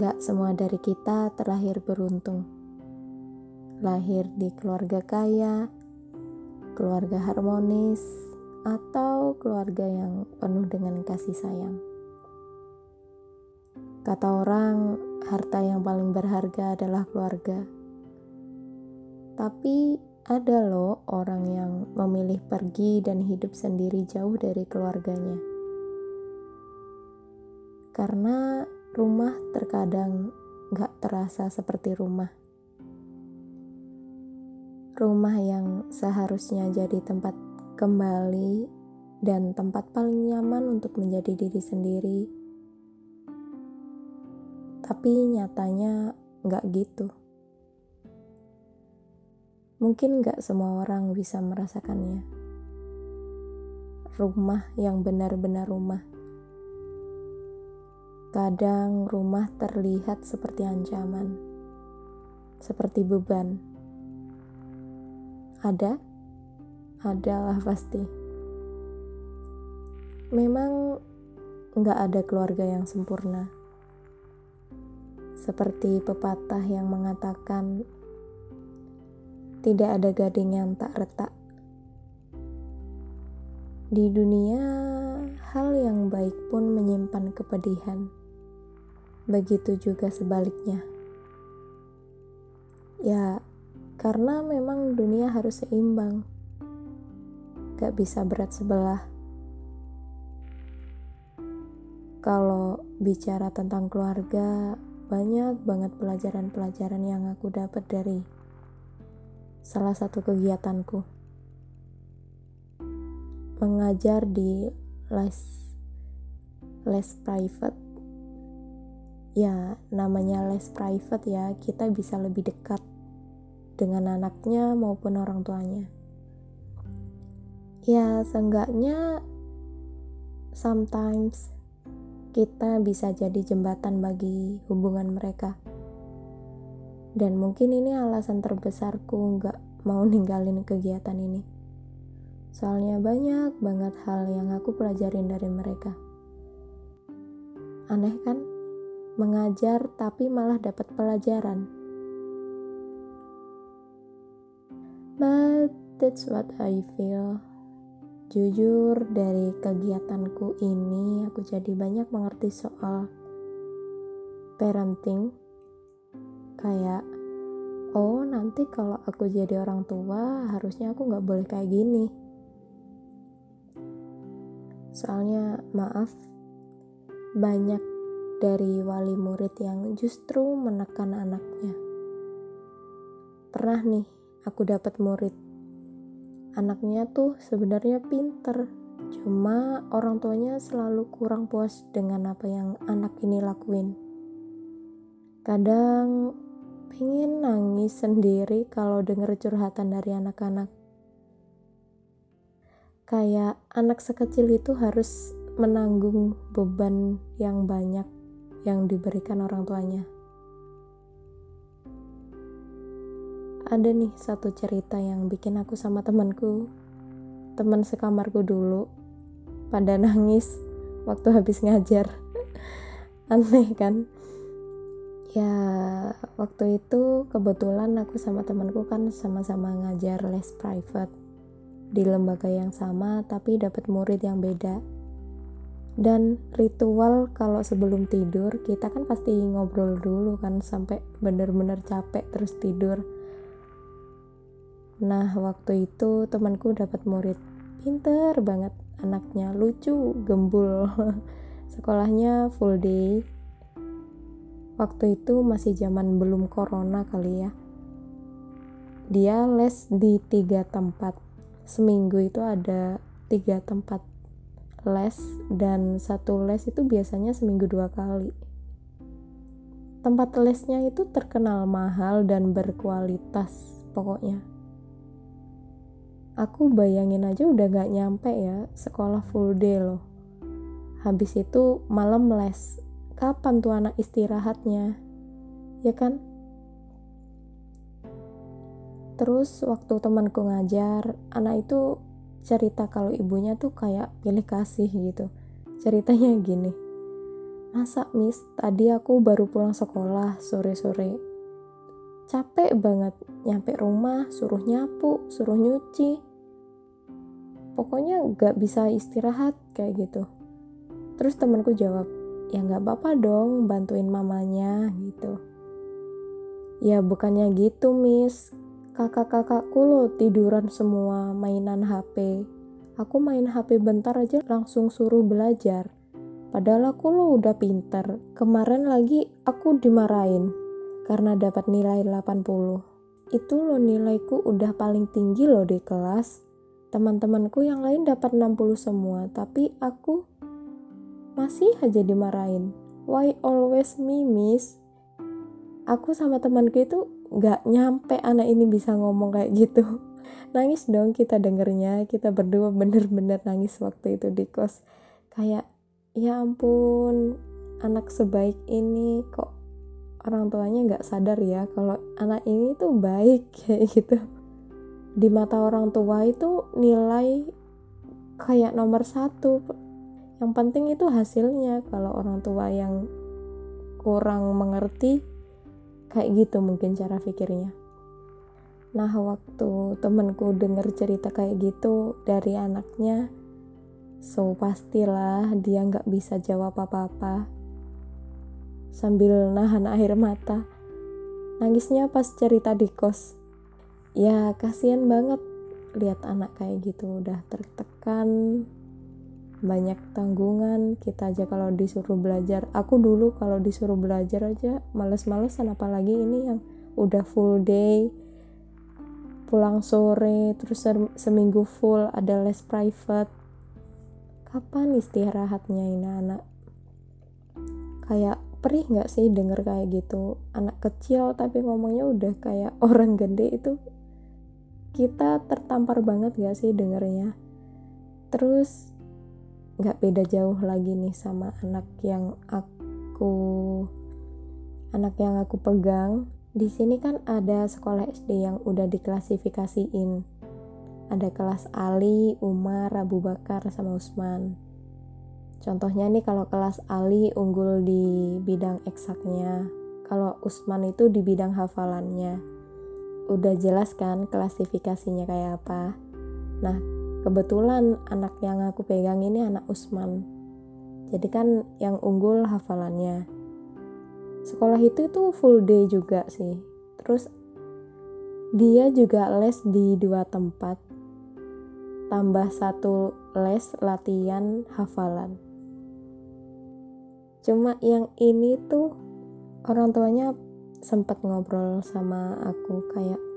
Nggak semua dari kita terlahir beruntung. Lahir di keluarga kaya, keluarga harmonis, atau keluarga yang penuh dengan kasih sayang. Kata orang, harta yang paling berharga adalah keluarga. Tapi ada loh orang yang memilih pergi dan hidup sendiri jauh dari keluarganya. Karena rumah terkadang gak terasa seperti rumah. Rumah yang seharusnya jadi tempat kembali dan tempat paling nyaman untuk menjadi diri sendiri. Tapi nyatanya gak gitu. Mungkin gak semua orang bisa merasakannya. Rumah yang benar-benar rumah Kadang rumah terlihat seperti ancaman, seperti beban. Ada? Adalah pasti. Memang nggak ada keluarga yang sempurna. Seperti pepatah yang mengatakan, tidak ada gading yang tak retak. Di dunia, hal yang baik pun menyimpan kepedihan begitu juga sebaliknya. Ya, karena memang dunia harus seimbang, gak bisa berat sebelah. Kalau bicara tentang keluarga, banyak banget pelajaran-pelajaran yang aku dapat dari salah satu kegiatanku. Mengajar di les les private ya namanya les private ya kita bisa lebih dekat dengan anaknya maupun orang tuanya. Ya seenggaknya sometimes kita bisa jadi jembatan bagi hubungan mereka. Dan mungkin ini alasan terbesarku nggak mau ninggalin kegiatan ini. Soalnya banyak banget hal yang aku pelajarin dari mereka. Aneh kan mengajar tapi malah dapat pelajaran. But that's what I feel. Jujur dari kegiatanku ini aku jadi banyak mengerti soal parenting. Kayak oh nanti kalau aku jadi orang tua harusnya aku nggak boleh kayak gini. Soalnya maaf banyak dari wali murid yang justru menekan anaknya. Pernah nih, aku dapat murid. Anaknya tuh sebenarnya pinter, cuma orang tuanya selalu kurang puas dengan apa yang anak ini lakuin. Kadang pengen nangis sendiri kalau denger curhatan dari anak-anak. Kayak anak sekecil itu harus menanggung beban yang banyak yang diberikan orang tuanya. Ada nih satu cerita yang bikin aku sama temanku, teman sekamarku dulu, pada nangis waktu habis ngajar. Aneh kan? Ya, waktu itu kebetulan aku sama temanku kan sama-sama ngajar les private di lembaga yang sama tapi dapat murid yang beda dan ritual kalau sebelum tidur kita kan pasti ngobrol dulu kan sampai bener-bener capek terus tidur. Nah waktu itu temanku dapat murid. Pinter banget anaknya lucu gembul. Sekolahnya full day. Waktu itu masih zaman belum corona kali ya. Dia les di tiga tempat. Seminggu itu ada tiga tempat les dan satu les itu biasanya seminggu dua kali. Tempat lesnya itu terkenal mahal dan berkualitas pokoknya. Aku bayangin aja udah gak nyampe ya sekolah full day loh. Habis itu malam les. Kapan tuh anak istirahatnya? Ya kan? Terus waktu temanku ngajar, anak itu cerita kalau ibunya tuh kayak pilih kasih gitu. Ceritanya gini masa miss? Tadi aku baru pulang sekolah sore-sore. Capek banget nyampe rumah suruh nyapu suruh nyuci. Pokoknya gak bisa istirahat kayak gitu. Terus temanku jawab ya gak apa-apa dong bantuin mamanya gitu. Ya bukannya gitu miss kakak-kakakku lo tiduran semua mainan HP aku main HP bentar aja langsung suruh belajar. Padahal aku lo udah pinter. Kemarin lagi aku dimarahin karena dapat nilai 80 itu lo nilaiku udah paling tinggi lo di kelas. Teman-temanku yang lain dapat 60 semua tapi aku masih aja dimarahin. Why always me miss aku sama temanku itu gak nyampe anak ini bisa ngomong kayak gitu. Nangis dong kita dengernya kita berdua bener-bener nangis waktu itu di kos. Kayak ya ampun anak sebaik ini kok orang tuanya gak sadar ya kalau anak ini tuh baik kayak gitu. Di mata orang tua itu nilai kayak nomor satu. Yang penting itu hasilnya. Kalau orang tua yang kurang mengerti kayak gitu mungkin cara pikirnya. Nah waktu temenku denger cerita kayak gitu dari anaknya so pastilah dia nggak bisa jawab apa-apa. Sambil nahan air mata. Nangisnya pas cerita di kos. Ya kasihan banget lihat anak kayak gitu udah tertekan banyak tanggungan kita aja kalau disuruh belajar. Aku dulu kalau disuruh belajar aja males-malesan apalagi ini yang udah full day. Pulang sore terus seminggu full ada les private. Kapan istirahatnya ini anak? Kayak perih nggak sih denger kayak gitu? Anak kecil tapi ngomongnya udah kayak orang gede itu. Kita tertampar banget gak sih dengernya? Terus gak beda jauh lagi nih sama anak yang aku anak yang aku pegang. Di sini kan ada sekolah SD yang udah diklasifikasiin. Ada kelas Ali, Umar, Abu Bakar, sama Usman. Contohnya nih kalau kelas Ali unggul di bidang eksaknya kalau Usman itu di bidang hafalannya. Udah jelas kan klasifikasinya kayak apa. Nah kebetulan anak yang aku pegang ini anak Usman. Jadi kan yang unggul hafalannya. Sekolah itu tuh full day juga sih. Terus dia juga les di dua tempat. Tambah satu les latihan hafalan. Cuma yang ini tuh orang tuanya sempat ngobrol sama aku kayak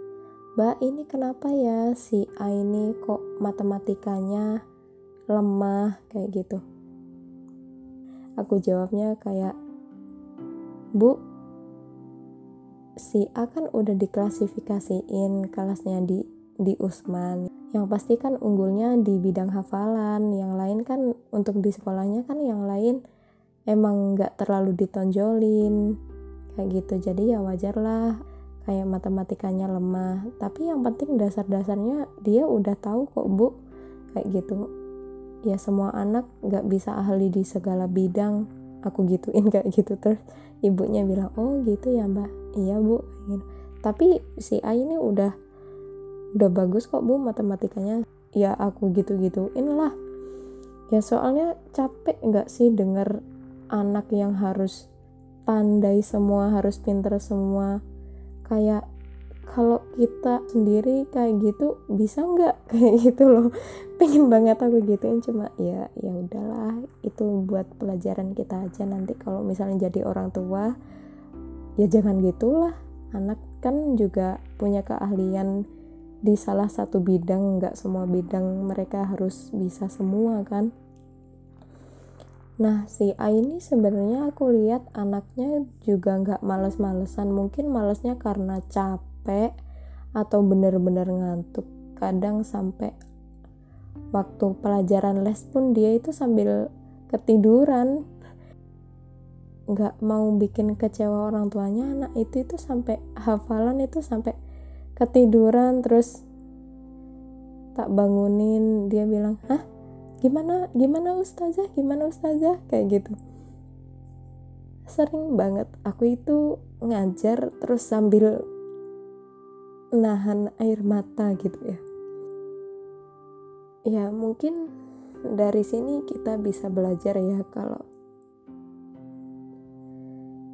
Mbak ini kenapa ya si A ini kok matematikanya lemah kayak gitu? Aku jawabnya kayak Bu si A kan udah diklasifikasiin kelasnya di di Usman. Yang pasti kan unggulnya di bidang hafalan yang lain kan untuk di sekolahnya kan yang lain emang nggak terlalu ditonjolin. Kayak gitu. Jadi ya wajar lah kayak matematikanya lemah. Tapi yang penting dasar-dasarnya dia udah tahu kok bu. Kayak gitu. Ya semua anak nggak bisa ahli di segala bidang. Aku gituin kayak gitu terus. Ibunya bilang oh gitu ya mbak. Iya bu. Gitu. tapi si A ini udah udah bagus kok bu matematikanya. Ya aku gitu gituin lah. Ya soalnya capek nggak sih denger anak yang harus pandai semua harus pinter semua kayak kalau kita sendiri kayak gitu bisa nggak? Kayak gitu loh. Pengen banget aku gituin cuma ya ya udahlah. Itu buat pelajaran kita aja nanti kalau misalnya jadi orang tua ya jangan gitulah. Anak kan juga punya keahlian di salah satu bidang nggak semua bidang mereka harus bisa semua kan Nah, si A ini sebenarnya aku lihat anaknya juga nggak males-malesan. Mungkin malesnya karena capek atau benar-benar ngantuk. Kadang sampai waktu pelajaran les pun dia itu sambil ketiduran. Nggak mau bikin kecewa orang tuanya, anak itu itu sampai hafalan itu sampai ketiduran terus tak bangunin dia bilang hah gimana gimana ustazah gimana ustazah? Kayak gitu. Sering banget aku itu ngajar terus sambil nahan air mata gitu ya. Ya mungkin dari sini kita bisa belajar ya kalau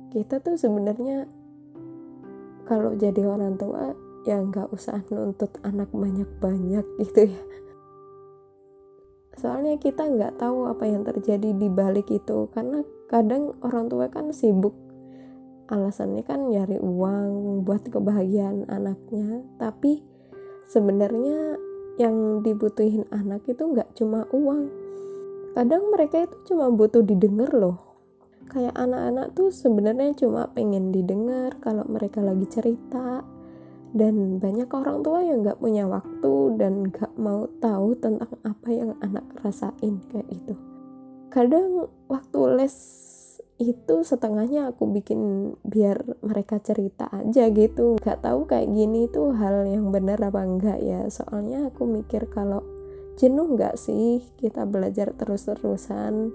kita tuh sebenarnya kalau jadi orang tua ya nggak usah nuntut anak banyak-banyak gitu ya soalnya kita nggak tahu apa yang terjadi di balik itu karena kadang orang tua kan sibuk. Alasannya kan nyari uang buat kebahagiaan anaknya. Tapi sebenarnya yang dibutuhin anak itu nggak cuma uang. Kadang mereka itu cuma butuh didengar loh. Kayak anak-anak tuh sebenarnya cuma pengen didengar kalau mereka lagi cerita dan banyak orang tua yang nggak punya waktu dan nggak mau tahu tentang apa yang anak rasain kayak itu kadang waktu les itu setengahnya aku bikin biar mereka cerita aja gitu. Nggak tahu kayak gini tuh hal yang benar apa enggak ya. Soalnya aku mikir kalau jenuh nggak sih? Kita belajar terus-terusan.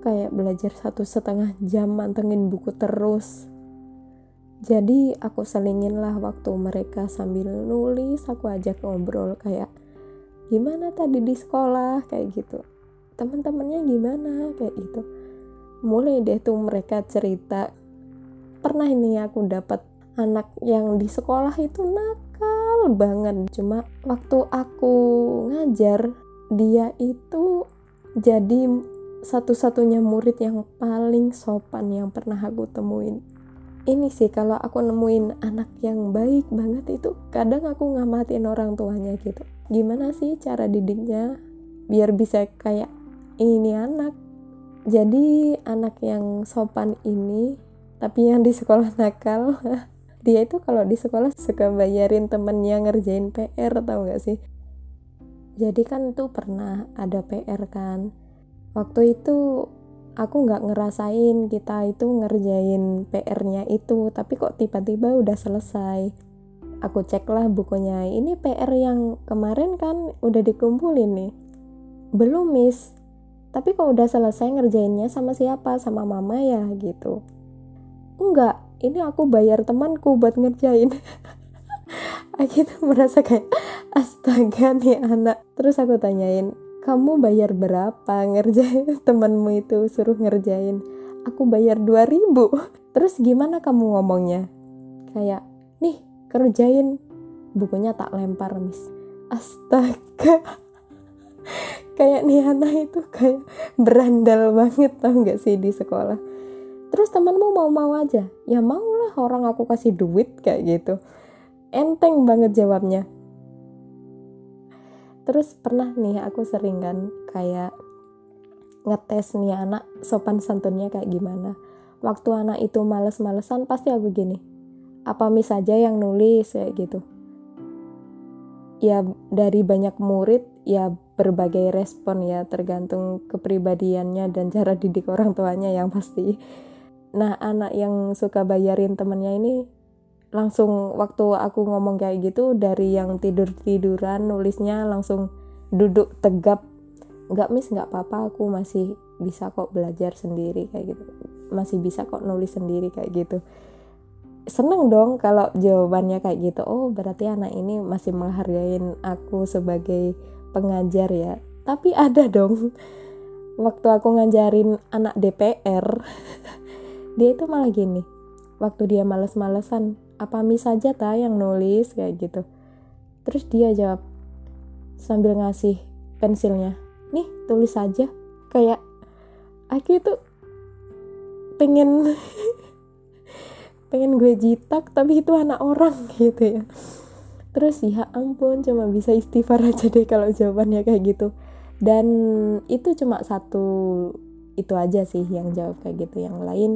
Kayak belajar satu setengah jam mantengin buku terus jadi aku selingin lah waktu mereka sambil nulis aku ajak ngobrol kayak gimana tadi di sekolah? kayak gitu. Teman-temannya gimana? kayak gitu. Mulai deh tuh mereka cerita pernah ini aku dapat anak yang di sekolah itu nakal banget. Cuma waktu aku ngajar dia itu jadi satu-satunya murid yang paling sopan yang pernah aku temuin ini sih kalau aku nemuin anak yang baik banget itu kadang aku ngamatin orang tuanya gitu. Gimana sih cara didiknya biar bisa kayak ini anak. Jadi anak yang sopan ini tapi yang di sekolah nakal dia itu kalau di sekolah suka bayarin temennya ngerjain PR tau gak sih? Jadi kan tuh pernah ada PR kan. Waktu itu aku nggak ngerasain kita itu ngerjain PR-nya itu tapi kok tiba-tiba udah selesai. Aku ceklah bukunya ini PR yang kemarin kan udah dikumpulin nih. Belum miss. Tapi kok udah selesai ngerjainnya sama siapa? Sama mama ya? Gitu. Enggak ini aku bayar temanku buat ngerjain. Aku tuh merasa kayak astaga nih anak. Terus aku tanyain kamu bayar berapa ngerjain temanmu itu suruh ngerjain. Aku bayar 2000 terus gimana kamu ngomongnya? Kayak nih kerjain. Bukunya tak lempar mis astaga. Kayak nih anak itu kayak berandal banget tau gak sih di sekolah. Terus temanmu mau-mau aja? Ya mau lah orang aku kasih duit kayak gitu. Enteng banget jawabnya terus pernah nih aku sering kan kayak ngetes nih anak sopan santunnya kayak gimana. Waktu anak itu males-malesan pasti aku gini apa mis aja yang nulis? kayak gitu. Ya dari banyak murid ya berbagai respon ya tergantung kepribadiannya dan cara didik orang tuanya yang pasti. Nah anak yang suka bayarin temennya ini langsung waktu aku ngomong kayak gitu dari yang tidur tiduran nulisnya langsung duduk tegap. Nggak miss nggak apa-apa aku masih bisa kok belajar sendiri kayak gitu. Masih bisa kok nulis sendiri kayak gitu. Seneng dong kalau jawabannya kayak gitu. Oh berarti anak ini masih menghargain aku sebagai pengajar ya. Tapi ada dong. Waktu aku ngajarin anak DPR dia itu malah gini. Waktu dia males-malesan apa mis saja ta yang nulis? kayak gitu. Terus dia jawab sambil ngasih pensilnya nih tulis saja kayak aku itu pengen pengen gue jitak tapi itu anak orang gitu ya. Terus ya ampun cuma bisa istighfar aja deh kalau jawabannya kayak gitu. Dan itu cuma satu itu aja sih yang jawab kayak gitu. Yang lain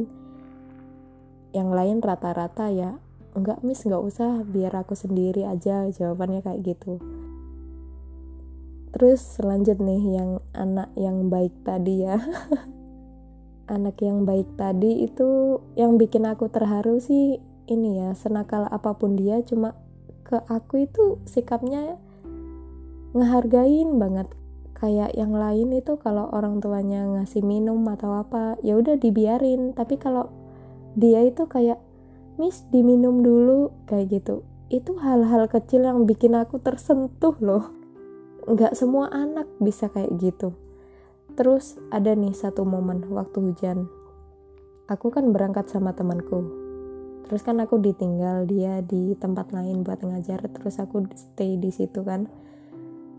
yang lain rata-rata ya enggak miss nggak usah biar aku sendiri aja jawabannya kayak gitu. Terus selanjut nih yang anak yang baik tadi ya. Anak yang baik tadi itu yang bikin aku terharu sih ini ya senakal apa pun dia cuma ke aku itu sikapnya ngehargain banget. Kayak yang lain itu kalau orang tuanya ngasih minum atau apa ya udah dibiarin. Tapi kalau dia itu kayak miss diminum dulu kayak gitu. Itu hal-hal kecil yang bikin aku tersentuh loh. Nggak semua anak bisa kayak gitu. Terus ada nih satu momen waktu hujan. Aku kan berangkat sama temanku. Terus kan aku ditinggal dia di tempat lain buat ngajar terus aku stay di situ kan.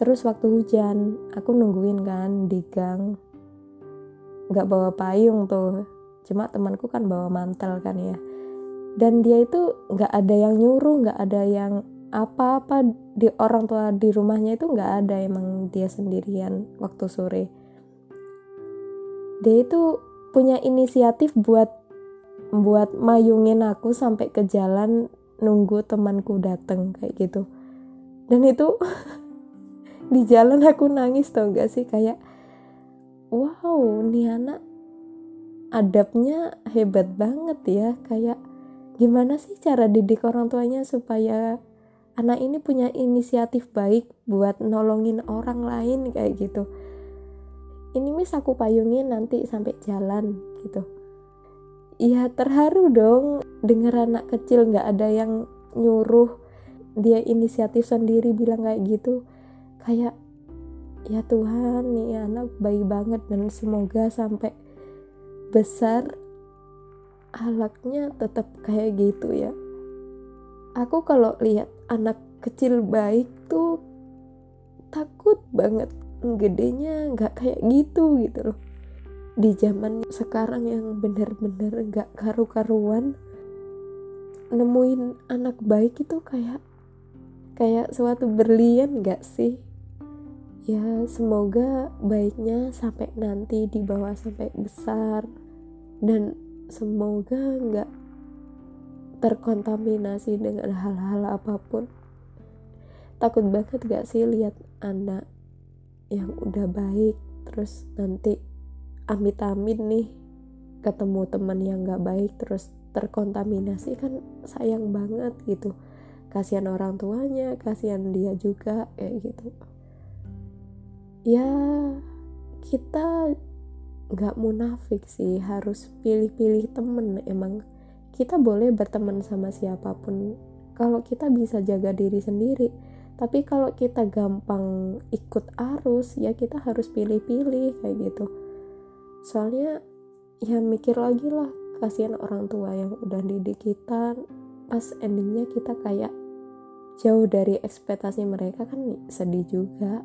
Terus waktu hujan aku nungguin kan di gang. Nggak bawa payung tuh. Cuma temanku kan bawa mantel kan ya dan dia itu nggak ada yang nyuruh nggak ada yang apa-apa. Di orang tua di rumahnya itu nggak ada emang dia sendirian waktu sore. Dia itu punya inisiatif buat buat mayungin aku sampai ke jalan nunggu temanku dateng kayak gitu. Dan itu di jalan aku nangis tau gak sih? Kayak wow nih anak adabnya hebat banget ya. Kayak gimana sih cara didik orang tuanya supaya anak ini punya inisiatif baik buat nolongin orang lain kayak gitu? Ini mis aku payungin nanti sampai jalan gitu. Ya terharu dong denger anak kecil nggak ada yang nyuruh dia inisiatif sendiri bilang kayak gitu. Kayak ya Tuhan nih anak baik banget dan semoga sampai besar alaknya tetap kayak gitu ya. Aku kalau lihat anak kecil baik tuh takut banget gedenya nggak kayak gitu gitu loh. Di zaman sekarang yang bener-bener nggak karu-karuan nemuin anak baik itu kayak kayak suatu berlian gak sih? Ya semoga baiknya sampai nanti dibawa sampai besar. Dan semoga nggak terkontaminasi dengan hal-hal apa pun. Takut banget gak sih lihat anak yang udah baik terus nanti amit-amit nih ketemu teman yang gak baik terus terkontaminasi kan sayang banget gitu. Kasihan orang tuanya kasihan dia juga kayak gitu. Ya kita nggak munafik sih harus pilih-pilih temen. Emang kita boleh berteman sama siapa pun. Kalau kita bisa jaga diri sendiri tapi kalau kita gampang ikut arus ya kita harus pilih-pilih kayak gitu. Soalnya ya mikir lagi lah kasihan orang tua yang udah didik kita pas endingnya kita kayak jauh dari ekspektasi mereka kan sedih juga.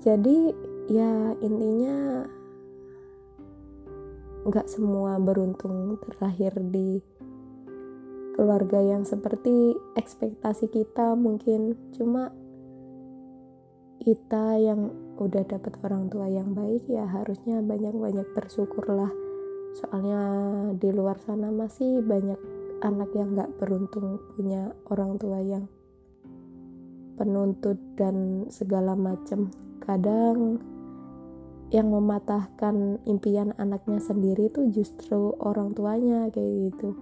Jadi ya intinya nggak semua beruntung terlahir di keluarga yang seperti ekspektasi kita mungkin. Cuma kita yang udah dapat orang tua yang baik ya harusnya banyak-banyak bersyukurlah. Soalnya di luar sana masih banyak anak yang nggak beruntung punya orang tua yang penuntut dan segala macam kadang yang mematahkan impian anaknya sendiri itu justru orang tuanya kayak gitu.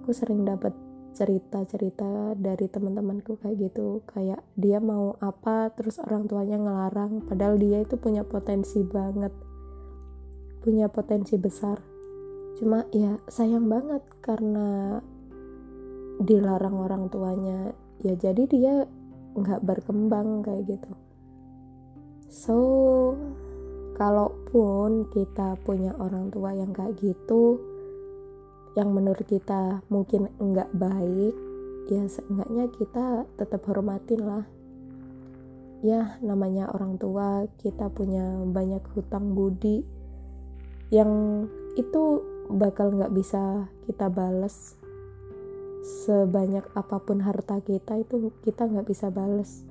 Aku sering dapat cerita-cerita dari teman-temanku kayak gitu kayak dia mau apa terus orang tuanya ngelarang padahal dia itu punya potensi banget punya potensi besar. Cuma ya sayang banget karena dilarang orang tuanya. Ya jadi dia nggak berkembang kayak gitu. So, kalaupun kita punya orang tua yang kayak gitu, yang menurut kita mungkin enggak baik, ya seenggaknya kita tetap hormatin lah. Ya, namanya orang tua, kita punya banyak hutang budi yang itu bakal nggak bisa kita bales sebanyak apa pun harta kita itu kita nggak bisa bales